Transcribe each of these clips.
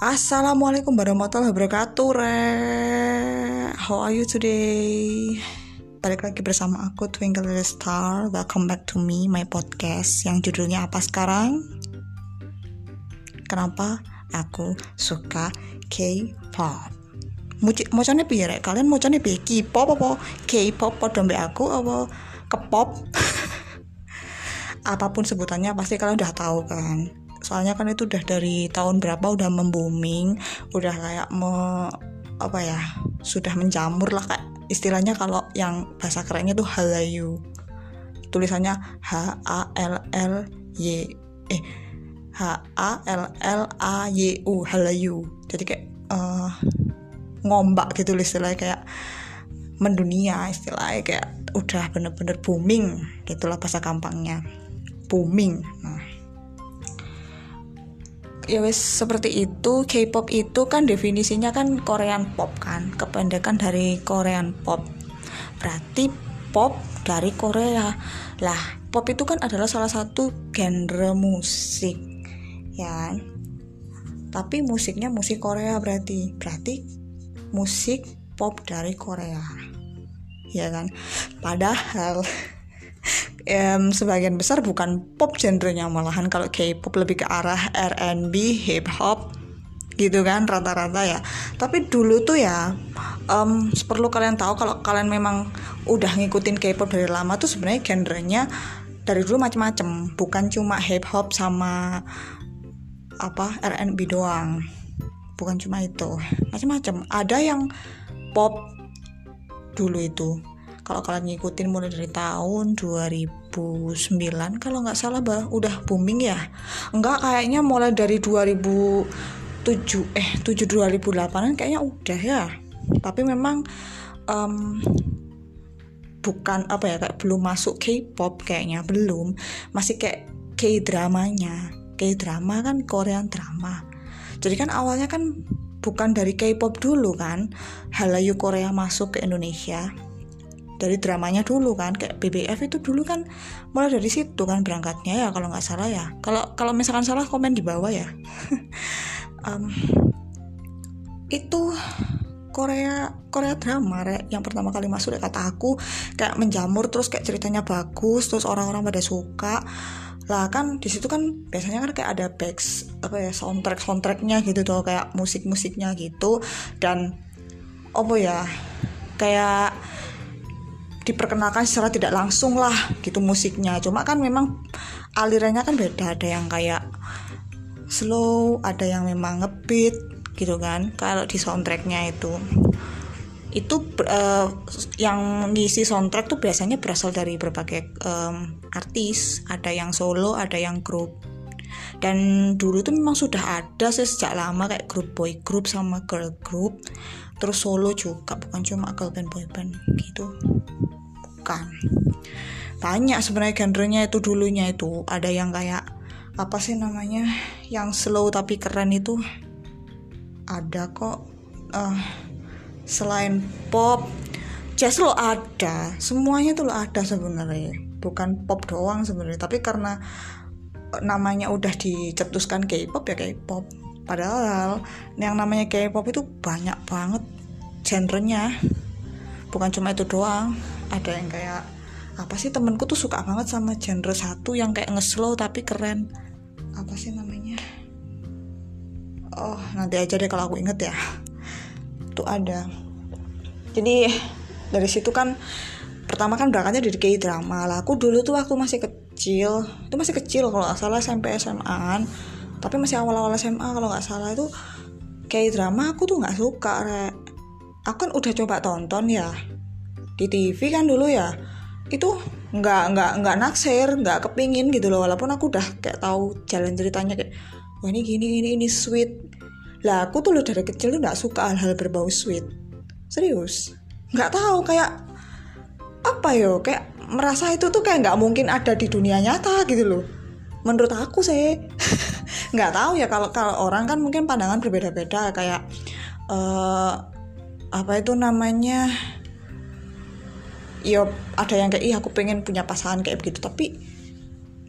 Assalamualaikum warahmatullahi wabarakatuh re. How are you today? Balik lagi bersama aku Twinkle Little Star Welcome back to me, my podcast Yang judulnya apa sekarang? Kenapa aku suka K-pop cane piye rek? Kalian cane piye? K-pop apa? K-pop mbak aku apa? Kepop? Apa pun sebutannya pasti kalian udah tahu kan soalnya kan itu udah dari tahun berapa udah membooming udah kayak me apa ya sudah menjamur lah kayak istilahnya kalau yang bahasa kerennya tuh halayu tulisannya H A L L Y eh H A L L A Y U halayu jadi kayak uh, ngombak gitu istilahnya kayak mendunia istilahnya kayak udah bener-bener booming gitulah bahasa gampangnya. Booming. Nah ya wes seperti itu K-pop itu kan definisinya kan Korean pop kan kependekan dari Korean pop. Berarti pop dari Korea. Lah pop itu kan adalah salah satu genre musik ya kan? Tapi musiknya musik Korea berarti. Berarti musik pop dari Korea ya kan? Padahal um, sebagian besar bukan pop genrenya malahan kalau K-pop lebih ke arah R&B, hip hop gitu kan rata-rata ya. Tapi dulu tuh ya um, perlu kalian tahu kalau kalian memang udah ngikutin K-pop dari lama tuh sebenarnya genrenya dari dulu macam-macam, bukan cuma hip hop sama apa R&B doang. Bukan cuma itu, macam-macam. Ada yang pop dulu itu kalau kalian ngikutin mulai dari tahun 2009 kalau nggak salah bah udah booming ya? Enggak kayaknya mulai dari 2007 eh 7 2008 kayaknya udah ya. Tapi memang um, bukan apa ya kayak belum masuk K-pop kayaknya belum. Masih kayak K-dramanya. K-drama kan Korean drama. Jadi kan awalnya kan bukan dari K-pop dulu kan? Halayu Korea masuk ke Indonesia dari dramanya dulu kan kayak BBF itu dulu kan mulai dari situ kan berangkatnya ya kalau nggak salah ya. Kalau kalau misalkan salah komen di bawah ya. Um, itu Korea Korea drama re, yang pertama kali masuk ya kata aku kayak menjamur terus kayak ceritanya bagus terus orang-orang pada suka. Lah kan di situ kan biasanya kan kayak ada backs apa ya soundtrack soundtracknya gitu tuh kayak musik musiknya gitu. Dan apa ya kayak diperkenalkan secara tidak langsung lah gitu musiknya. Cuma kan memang alirannya kan beda ada yang kayak slow ada yang memang ngebeat gitu kan. Kalau di soundtracknya itu. Itu uh, yang ngisi soundtrack tuh biasanya berasal dari berbagai um, artis. Ada yang solo ada yang grup. Dan dulu tuh memang sudah ada sejak lama kayak grup boy group sama girl group. Terus solo juga bukan cuma girl band boy band gitu bukan banyak sebenarnya genrenya itu dulunya itu ada yang kayak apa sih namanya yang slow tapi keren itu? Ada kok uh, selain pop jazz lo ada. Semuanya tuh lo ada sebenarnya. Bukan pop doang sebenarnya tapi karena namanya udah dicetuskan K-pop ya K-pop. Padahal yang namanya K-pop itu banyak banget genrenya. Bukan cuma itu doang ada yang kayak apa sih temenku tuh suka banget sama genre satu yang kayak ngeslow tapi keren. Apa sih namanya? Oh nanti aja deh kalau aku inget ya. Tuh ada. Jadi dari situ kan pertama kan berangkatnya dari K drama. Lah aku dulu tuh waktu masih kecil itu masih kecil kalau nggak salah SMP SMA tapi masih awal-awal SMA kalau nggak salah itu K drama aku tuh nggak suka rek. Aku kan udah coba tonton ya di TV kan dulu ya itu nggak nggak nggak naksir nggak kepingin gitu loh. Walaupun aku udah kayak tahu jalan ceritanya kayak wah ini gini ini ini sweet. Lah aku tuh lo dari kecil tuh nggak suka hal-hal berbau sweet. Serius. Nggak tahu kayak apa yo kayak merasa itu tuh kayak nggak mungkin ada di dunia nyata gitu loh. Menurut aku sih. Nggak tahu ya kalau kalau orang kan mungkin pandangan berbeda-beda kayak uh, apa itu namanya ya ada yang kayak ih aku pengen punya pasangan kayak begitu. Tapi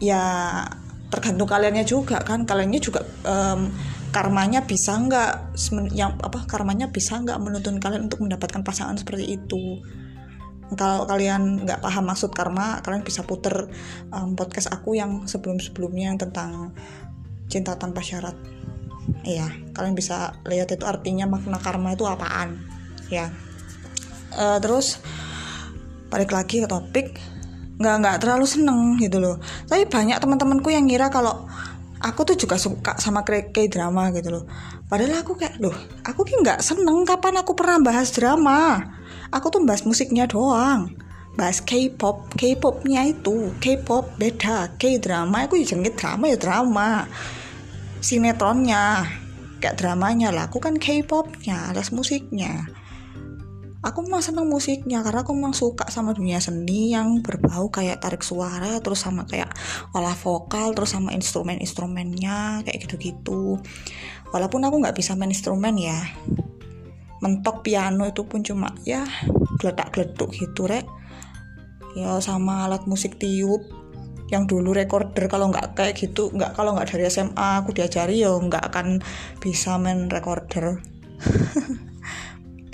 ya tergantung kaliannya juga kan. Kaliannya juga um, karmanya bisa nggak yang apa karmanya bisa nggak menuntun kalian untuk mendapatkan pasangan seperti itu. Kalau kalian nggak paham maksud karma kalian bisa puter um, podcast aku yang sebelum-sebelumnya tentang cinta tanpa syarat. Iya kalian bisa lihat itu artinya makna karma itu apaan. Ya. Uh, terus balik lagi ke topik nggak nggak terlalu seneng gitu loh. Tapi banyak teman-temanku yang ngira kalau aku tuh juga suka sama kayak drama gitu loh. Padahal aku kayak loh aku ki nggak seneng kapan aku pernah bahas drama. Aku tuh bahas musiknya doang. Bahas K-pop K-popnya itu K-pop beda K-drama aku jenenge drama ya drama. Sinetronnya kayak dramanya lah. Aku kan K-popnya alias musiknya aku memang seneng musiknya karena aku memang suka sama dunia seni yang berbau kayak tarik suara terus sama kayak olah vokal terus sama instrumen-instrumennya kayak gitu-gitu. Walaupun aku nggak bisa main instrumen ya. Mentok piano itu pun cuma ya geledak-geleduk gitu rek. Ya sama alat musik tiup yang dulu recorder kalau nggak kayak gitu nggak kalau nggak dari SMA aku diajari ya nggak akan bisa main recorder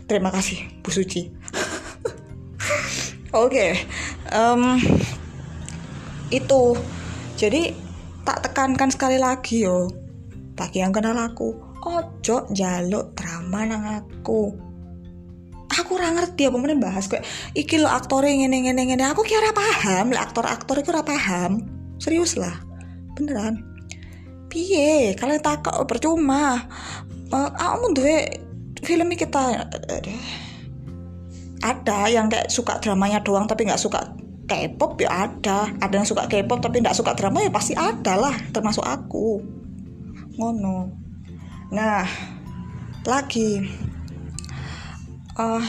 terima kasih Bu Suci. Oke okay. um, itu. Jadi tak tekankan sekali lagi yo. Bagi yang kenal aku. Ojo jaluk drama nang aku. Aku ora ngerti apa meneh bahas kayak iki lo aktor ngene ngene ngene. Aku kira paham lah aktor-aktor itu ora paham. Serius lah. Beneran. Piye? Kalian takut percuma. Uh, aku duwe film kita ada yang kayak suka dramanya doang tapi nggak suka K-pop ya ada. Ada yang suka K-pop tapi nggak suka drama ya pasti ada lah termasuk aku. Ngono. Nah lagi. Uh,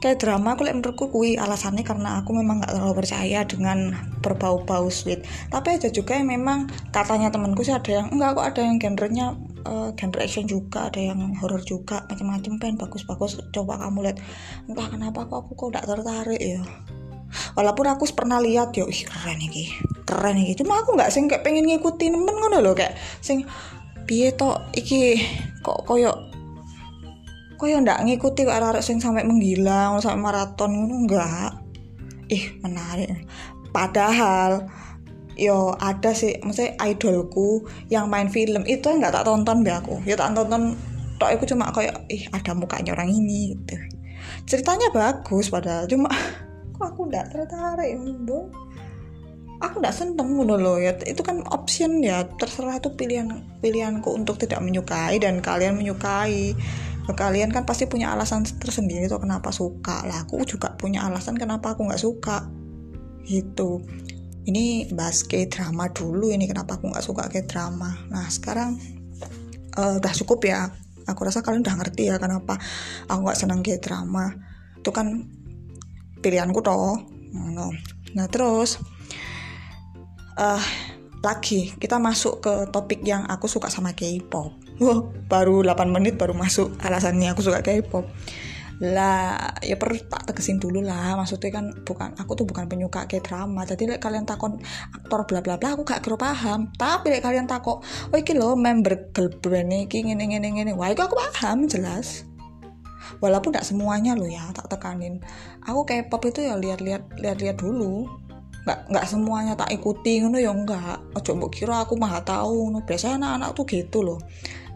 drama aku menurutku kui alasannya karena aku memang nggak terlalu percaya dengan berbau-bau sweet. Tapi ada juga yang memang katanya temanku sih ada yang enggak kok ada yang genrenya uh, genre action juga ada yang horror juga macam-macam pen bagus-bagus coba kamu lihat. Entah kenapa kok aku kok tidak tertarik ya. Walaupun aku pernah lihat yo ih keren nih keren nih cuma aku nggak sih kayak pengen ngikutin temen ngono loh kayak sing piye to iki kok koyo koyo ndak ngikuti kok arek sing sampai menghilang sampai maraton ngono? Enggak ih menarik. Padahal yo ada sih maksudnya idolku yang main film itu nggak tak tonton be aku. Ya tak tonton tok aku cuma kayak ih ada mukanya orang ini gitu. Ceritanya bagus padahal cuma kok aku ndak tertarik mbok? Aku nggak seneng ngono loh ya. Itu kan option ya terserah itu pilihan pilihanku untuk tidak menyukai dan kalian menyukai kalian kan pasti punya alasan tersendiri tuh kenapa suka. Lah aku juga punya alasan kenapa aku nggak suka. Gitu. Ini bahas kayak drama dulu ini kenapa aku nggak suka kayak drama nah sekarang uh, udah cukup ya. Aku rasa kalian udah ngerti ya kenapa aku nggak seneng kayak drama itu kan pilihanku toh. Nah terus uh, lagi. Kita masuk ke topik yang aku suka sama K-pop. Wow, baru 8 menit baru masuk alasannya aku suka K-pop. Lah, ya perlu tak tegesin dulu lah. Maksudnya kan bukan aku tuh bukan penyuka K-drama. Jadi like, kalian takon aktor bla bla bla aku gak kira paham. Tapi like, kalian takut, "Oh iki lo member girl band iki ngene ngene ngene." Wah, itu aku paham jelas. Walaupun tidak semuanya lo ya, tak tekanin. Aku K-pop itu ya lihat-lihat lihat-lihat dulu nggak nggak semuanya tak ikuti ngono ya enggak mbok kira aku mah tahu ngono biasanya anak-anak tuh gitu loh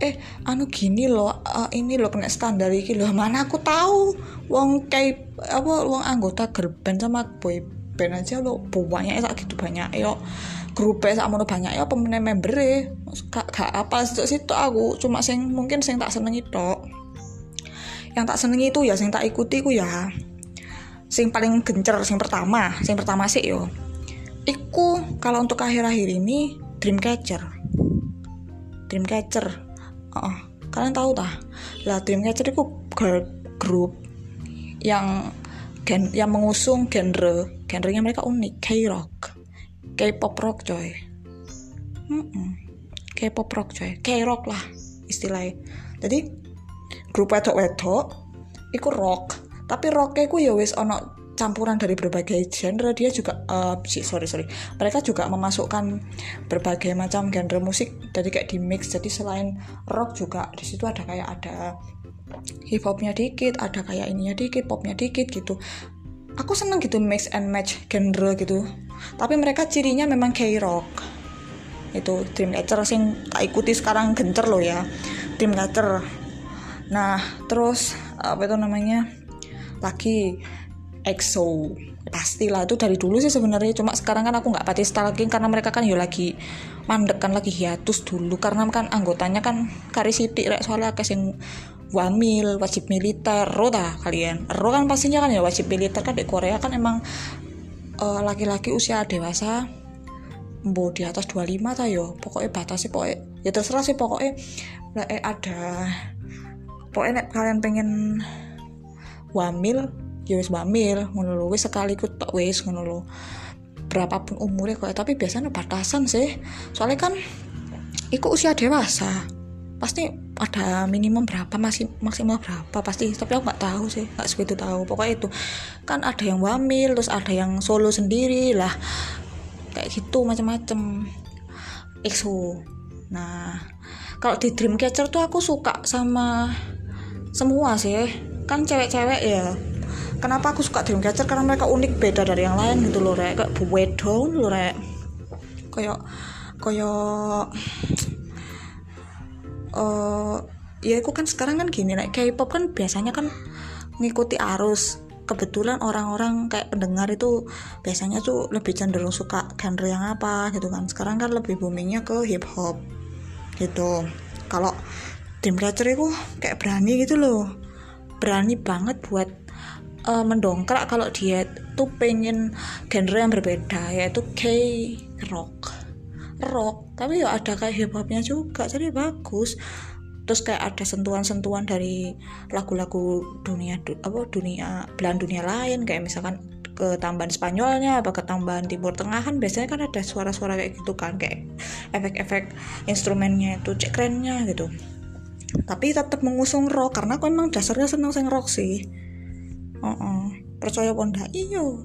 eh anu gini loh uh, ini loh kena standar iki loh. Mana aku tahu? Wong kayak apa wong anggota girl band sama boy band aja lo banyak ya gitu banyak yo grupnya sama lo banyak ya pemenang member e gak, gak apa situ situ aku. Cuma sing mungkin sing tak seneng itu yang tak seneng itu ya sing tak ikuti ku ya. Sing paling gencer sing pertama. Sing pertama sih yo. Iku kalau untuk akhir-akhir ini Dreamcatcher. Dreamcatcher oh, kalian tahu tah lah Dreamcatcher itu girl group yang gen yang mengusung genre genrenya mereka unik K-rock K-pop rock coy. Mm -mm. K-pop rock coy. K-rock lah istilahnya. Jadi grup wedok wedok iku rock. Tapi rocknya ku ya wis ono campuran dari berbagai genre dia juga uh, sorry sorry. Mereka juga memasukkan berbagai macam genre musik jadi kayak di mix. Jadi selain rock juga di situ ada kayak ada hip hopnya dikit ada kayak ininya dikit popnya dikit gitu. Aku seneng gitu mix and match genre gitu. Tapi mereka cirinya memang K-rock. Itu Dreamcatcher sing tak ikuti sekarang gencer loh ya. Dreamcatcher nah terus apa itu namanya? Lagi EXO. Pastilah itu dari dulu sih sebenarnya. Cuma sekarang kan aku nggak pati stalking karena mereka kan ya lagi mandek kan lagi hiatus dulu. Karena kan anggotanya kan kari sidik rek. Soalnya kasih wamil wajib militer. Ro kalian? Ro kan pastinya kan ya wajib militer kan. Di Korea kan emang eh, laki-laki usia dewasa mau di atas 25 ta yo pokoknya batasnya pokoknya ya terserah sih pokoknya. Eh, ada pokoknya kalian pengen wamil ya wis wamil ngono lho wis sekali ku tok wis ngono lho. Berapapun umurnya kok tapi biasanya batasan sih. Soalnya kan ikut usia dewasa. Pasti ada minimum berapa masih maksimal berapa pasti. Tapi aku nggak tahu sih nggak segitu tahu. Pokoknya itu kan ada yang wamil terus ada yang solo sendiri lah. Kayak gitu macam-macam EXO nah kalau di Dreamcatcher tuh aku suka sama semua sih. Kan cewek-cewek ya kenapa aku suka Dreamcatcher karena mereka unik beda dari yang lain gitu loh rek. Kayak Wedo loh rek. Kayak kayak uh, ya aku kan sekarang kan gini nek K-pop kan biasanya kan ngikuti arus. Kebetulan orang-orang kayak pendengar itu biasanya tuh lebih cenderung suka genre yang apa gitu kan. Sekarang kan lebih boomingnya ke hip hop gitu. Kalau Dreamcatcher itu kayak berani gitu loh. Berani banget buat uh, mendongkrak kalau dia tuh pengen genre yang berbeda yaitu K-rock. Rock tapi ya ada kayak hip hopnya juga jadi bagus. Terus kayak ada sentuhan-sentuhan dari lagu-lagu dunia du, apa dunia belahan dunia lain kayak misalkan ke tambahan Spanyolnya apa ke tambahan Timur Tengah kan biasanya kan ada suara-suara kayak gitu kan kayak efek-efek instrumennya itu cek kerennya gitu. Tapi tetap mengusung rock karena aku emang dasarnya seneng sing rock sih uh -uh. percaya pun ndak? Iyo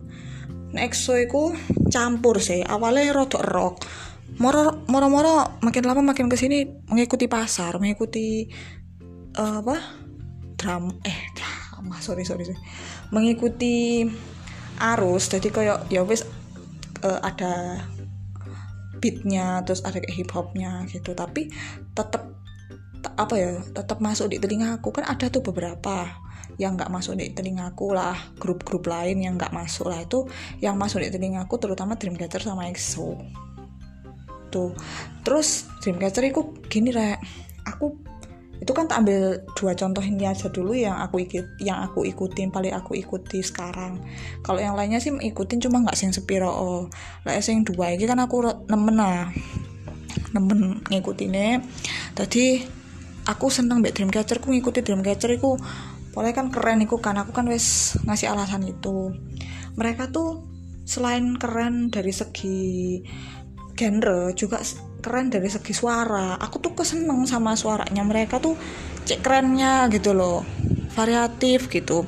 Nexo iku campur sih. Awalnya rodok rock. Moro moro moro makin lama makin ke sini mengikuti pasar mengikuti uh, apa? Drama eh drama. Sorry sorry, sorry. mengikuti arus. Jadi kayak ya wis uh, ada beatnya terus ada kayak hip hopnya gitu. Tapi tetap apa ya tetap masuk di telinga aku. Kan ada tuh beberapa yang nggak masuk di telingaku lah grup-grup lain yang nggak masuk lah itu yang masuk di telingaku terutama Dreamcatcher sama EXO tuh. Terus Dreamcatcher itu gini rek. Aku itu kan tak ambil dua contoh ini aja dulu yang aku ikut yang aku ikutin paling aku ikuti sekarang. Kalau yang lainnya sih ikutin cuma nggak sing sepiro. Oh lah sing dua ini kan aku nemen lah. Nemen ngikutinnya. Tadi aku seneng mbak Dreamcatcher ku ngikuti Dreamcatcher ku Pokoknya kan keren iku kan aku kan wes ngasih alasan itu. Mereka tuh selain keren dari segi genre juga keren dari segi suara. Aku tuh keseneng sama suaranya. Mereka tuh cek kerennya gitu loh. Variatif gitu.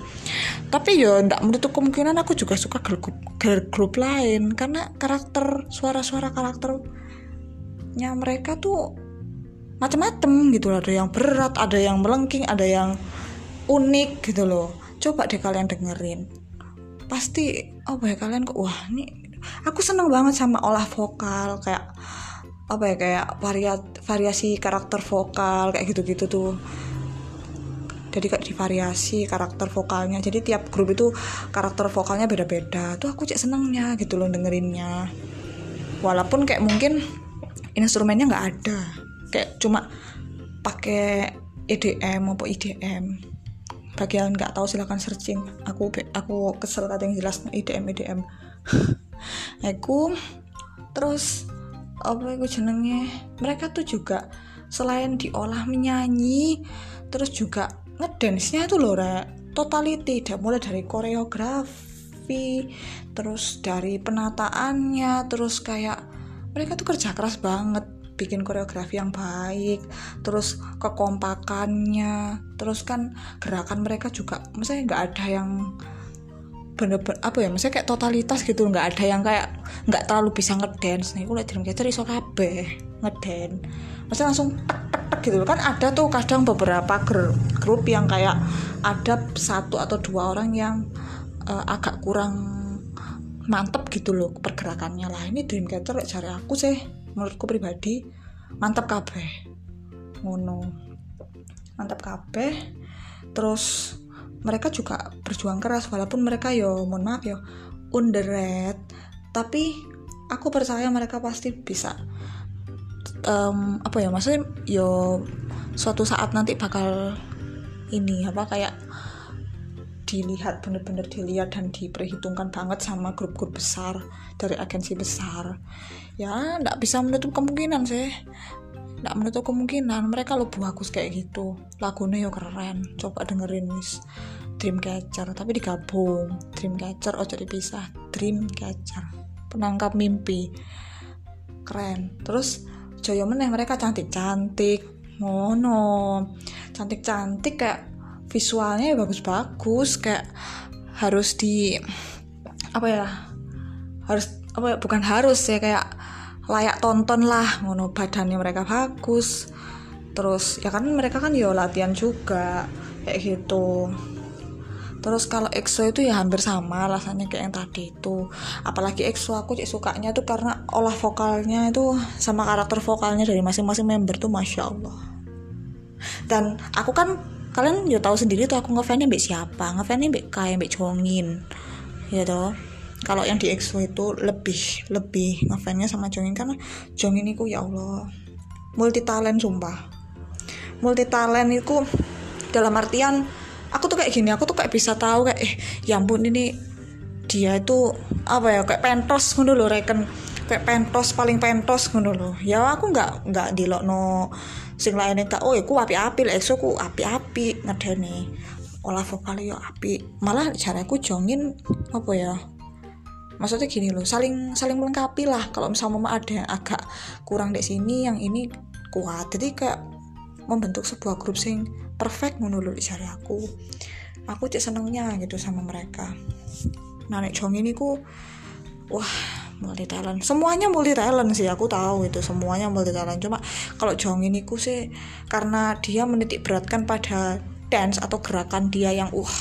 Tapi ya ndak menutup kemungkinan aku juga suka girl group, girl group lain. Karena karakter suara-suara karakternya mereka tuh macam-macam gitu. Ada yang berat ada yang melengking ada yang unik gitu loh. Coba deh kalian dengerin. Pasti apa ya kalian kok wah ini aku seneng banget sama olah vokal kayak apa ya kayak variat variasi karakter vokal kayak gitu-gitu tuh. Jadi kayak divariasi karakter vokalnya. Jadi tiap grup itu karakter vokalnya beda-beda. Tuh aku cek senengnya gitu loh dengerinnya. Walaupun kayak mungkin instrumennya nggak ada. Kayak cuma pakai EDM maupun IDM bagi yang nggak tahu silahkan searching. Aku aku kesel kata yang jelas IDM IDM aku terus apa itu jenenge mereka tuh juga selain diolah menyanyi terus juga ngedance-nya tuh loh re totality mulai dari koreografi terus dari penataannya terus kayak mereka tuh kerja keras banget bikin koreografi yang baik terus kekompakannya terus kan gerakan mereka juga misalnya nggak ada yang bener-bener apa ya maksudnya kayak totalitas gitu nggak ada yang kayak nggak terlalu bisa ngedance nih. Aku lihat Dreamcatcher iso kabeh ngedance. Maksudnya langsung tek, tek, gitu kan ada tuh kadang beberapa grup yang kayak ada satu atau dua orang yang uh, agak kurang mantep gitu loh pergerakannya. Lah ini Dreamcatcher cari aku sih menurutku pribadi mantep kabeh. Ngono. Mantap kabeh. Terus mereka juga berjuang keras walaupun mereka yo mohon maaf yo underrated. Tapi aku percaya mereka pasti bisa um, apa ya maksudnya yo suatu saat nanti bakal ini apa kayak dilihat bener-bener dilihat dan diperhitungkan banget sama grup-grup besar dari agensi besar. Ya nggak bisa menutup kemungkinan sih. Nggak menutup kemungkinan. Mereka lo bagus kayak gitu. Lagunya yo keren. Coba dengerin wis Dreamcatcher. Tapi digabung. Dreamcatcher oh jadi pisah. Dreamcatcher. Penangkap mimpi. Keren. Terus Joyo meneh mereka cantik-cantik. Ngono. Cantik-cantik kayak visualnya ya bagus-bagus kayak harus di apa ya harus apa ya bukan harus ya kayak layak tonton lah ngono badannya mereka bagus. Terus ya kan mereka kan yo latihan juga kayak gitu. Terus kalau EXO itu ya hampir sama rasanya kayak yang tadi itu. Apalagi EXO aku cek sukanya tuh karena olah vokalnya itu sama karakter vokalnya dari masing-masing member tuh masya Allah. Dan aku kan kalian ya tahu sendiri tuh aku ngefansnya mbak siapa. Ngefansnya mbak kayak mbak Chongin ya toh. Kalau yang di EXO itu lebih lebih ngefansnya sama Jongin. Karena Jongin itu ya Allah multi talent sumpah. Multi talent itu dalam artian aku tuh kayak gini aku tuh kayak bisa tahu kayak eh ya ampun ini dia itu apa ya kayak pentos ngono loh reken. Kayak pentos paling pentos ngono loh ya aku nggak nggak no sing lainnya tak oh ya aku api-api lah EXO ku api-api ngedene olah vokal yo api malah caraku jongin apa ya maksudnya gini loh saling saling melengkapi lah. Kalau misalnya mama ada yang agak kurang di sini yang ini kuat. Jadi kayak membentuk sebuah grup sing perfect menurut cari aku. Aku cek senengnya gitu sama mereka. Nah nek Jong ini ku wah multi talent. Semuanya multi talent sih aku tahu itu. Semuanya multi talent. Cuma kalau Jong ini ku sih karena dia menitik beratkan pada dance atau gerakan dia yang wah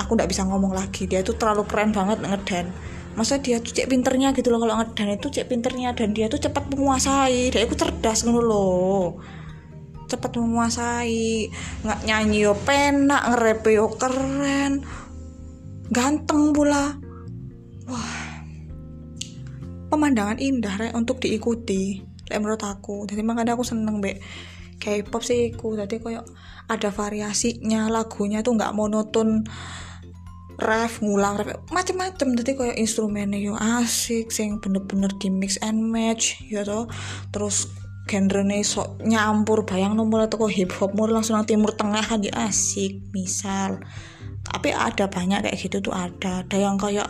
aku nggak bisa ngomong lagi. Dia itu terlalu keren banget ngeden masa dia tuh cek pinternya gitu loh. Kalau ngeden itu cek pinternya dan dia tuh cepat menguasai. Dia itu cerdas gitu loh cepat menguasai. Nggak nyanyi yo penak ngerep yo keren. Ganteng pula pemandangan indah re, untuk diikuti. Le menurut aku. Jadi makanya aku seneng be K-pop sih aku jadi kayak ada variasinya lagunya tuh nggak monoton ref ngulang ref macem-macem. Tadi kayak instrumennya yo asik sing bener-bener di mix and match ya terus genre sok nyampur bayang nomor atau hip hop mur langsung nang timur tengah aja asik misal. Tapi ada banyak kayak gitu tuh ada. Ada yang kayak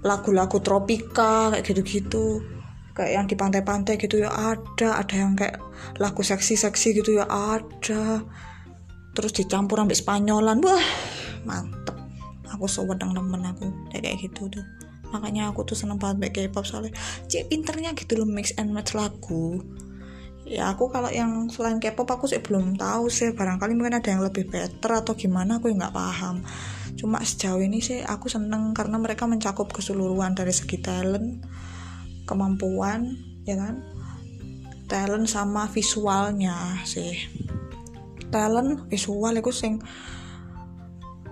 lagu-lagu tropika kayak gitu-gitu. Kayak yang di pantai-pantai gitu ya ada. Ada yang kayak lagu seksi-seksi gitu ya ada. Terus dicampur ambil Spanyolan. Wah mantep. Aku sewenang temen aku kayak gitu tuh. Makanya aku tuh seneng banget kayak K-pop soalnya. Cek pinternya gitu loh mix and match lagu. Ya aku kalau yang selain K-pop aku sih belum tahu sih. Barangkali mungkin ada yang lebih better atau gimana aku nggak paham cuma sejauh ini sih aku seneng karena mereka mencakup keseluruhan dari segi talent kemampuan ya kan? Talent sama visualnya sih. Talent visual itu sing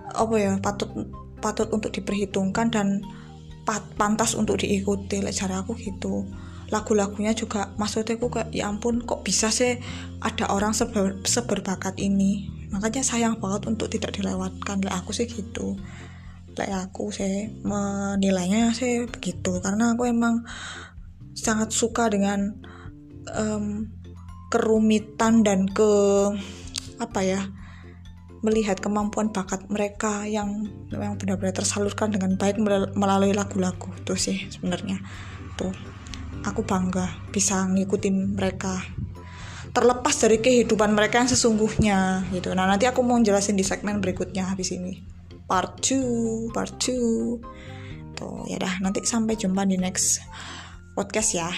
apa ya patut patut untuk diperhitungkan dan pat, pantas untuk diikuti. Like cara aku gitu. Lagu-lagunya juga maksudnya aku kayak ya ampun kok bisa sih ada orang seber, seberbakat ini makanya sayang banget untuk tidak dilewatkan. Lah aku sih gitu. Lah aku sih menilainya sih begitu. Karena aku emang sangat suka dengan um, kerumitan dan ke apa ya melihat kemampuan bakat mereka yang yang benar-benar tersalurkan dengan baik melalui lagu-lagu. Tuh sih sebenarnya. Tuh aku bangga bisa ngikutin mereka terlepas dari kehidupan mereka yang sesungguhnya gitu. Nah nanti aku mau jelasin di segmen berikutnya habis ini. Part 2 part 2 tuh ya dah. Nanti sampai jumpa di next podcast ya.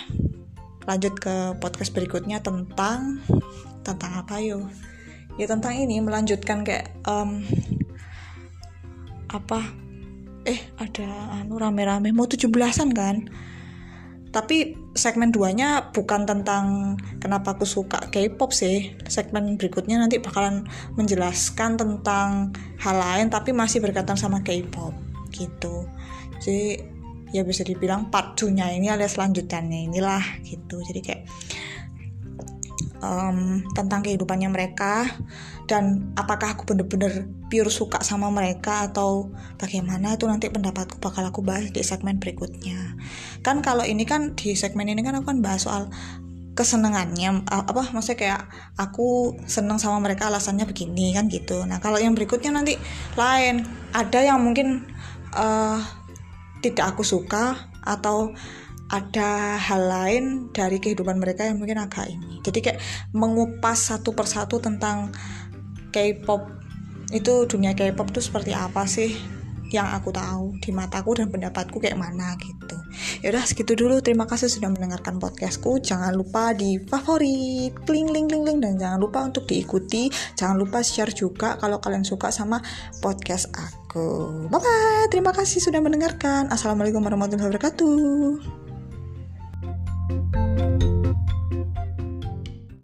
Lanjut ke podcast berikutnya tentang tentang apa yuk ya tentang ini melanjutkan kayak um, apa? Eh ada anu rame-rame. Mau 17-an kan tapi segmen 2 nya bukan tentang kenapa aku suka K-pop sih. Segmen berikutnya nanti bakalan menjelaskan tentang hal lain tapi masih berkaitan sama K-pop gitu. Jadi ya bisa dibilang part 2 nya ini alias lanjutannya inilah gitu. Jadi kayak um, tentang kehidupannya mereka dan apakah aku bener-bener pure suka sama mereka atau bagaimana itu nanti pendapatku bakal aku bahas di segmen berikutnya. Kan kalau ini kan di segmen ini kan aku kan bahas soal kesenangannya apa maksudnya kayak aku seneng sama mereka alasannya begini kan gitu. Nah kalau yang berikutnya nanti lain. Ada yang mungkin uh, tidak aku suka atau ada hal lain dari kehidupan mereka yang mungkin agak ini jadi kayak mengupas satu persatu tentang K-pop itu dunia K-pop itu seperti apa sih yang aku tahu di mataku dan pendapatku kayak mana gitu. Ya udah segitu dulu. Terima kasih sudah mendengarkan podcastku. Jangan lupa di favorit, kling kling kling kling dan jangan lupa untuk diikuti. Jangan lupa share juga kalau kalian suka sama podcast aku. Bye bye. Terima kasih sudah mendengarkan. Assalamualaikum warahmatullahi wabarakatuh. you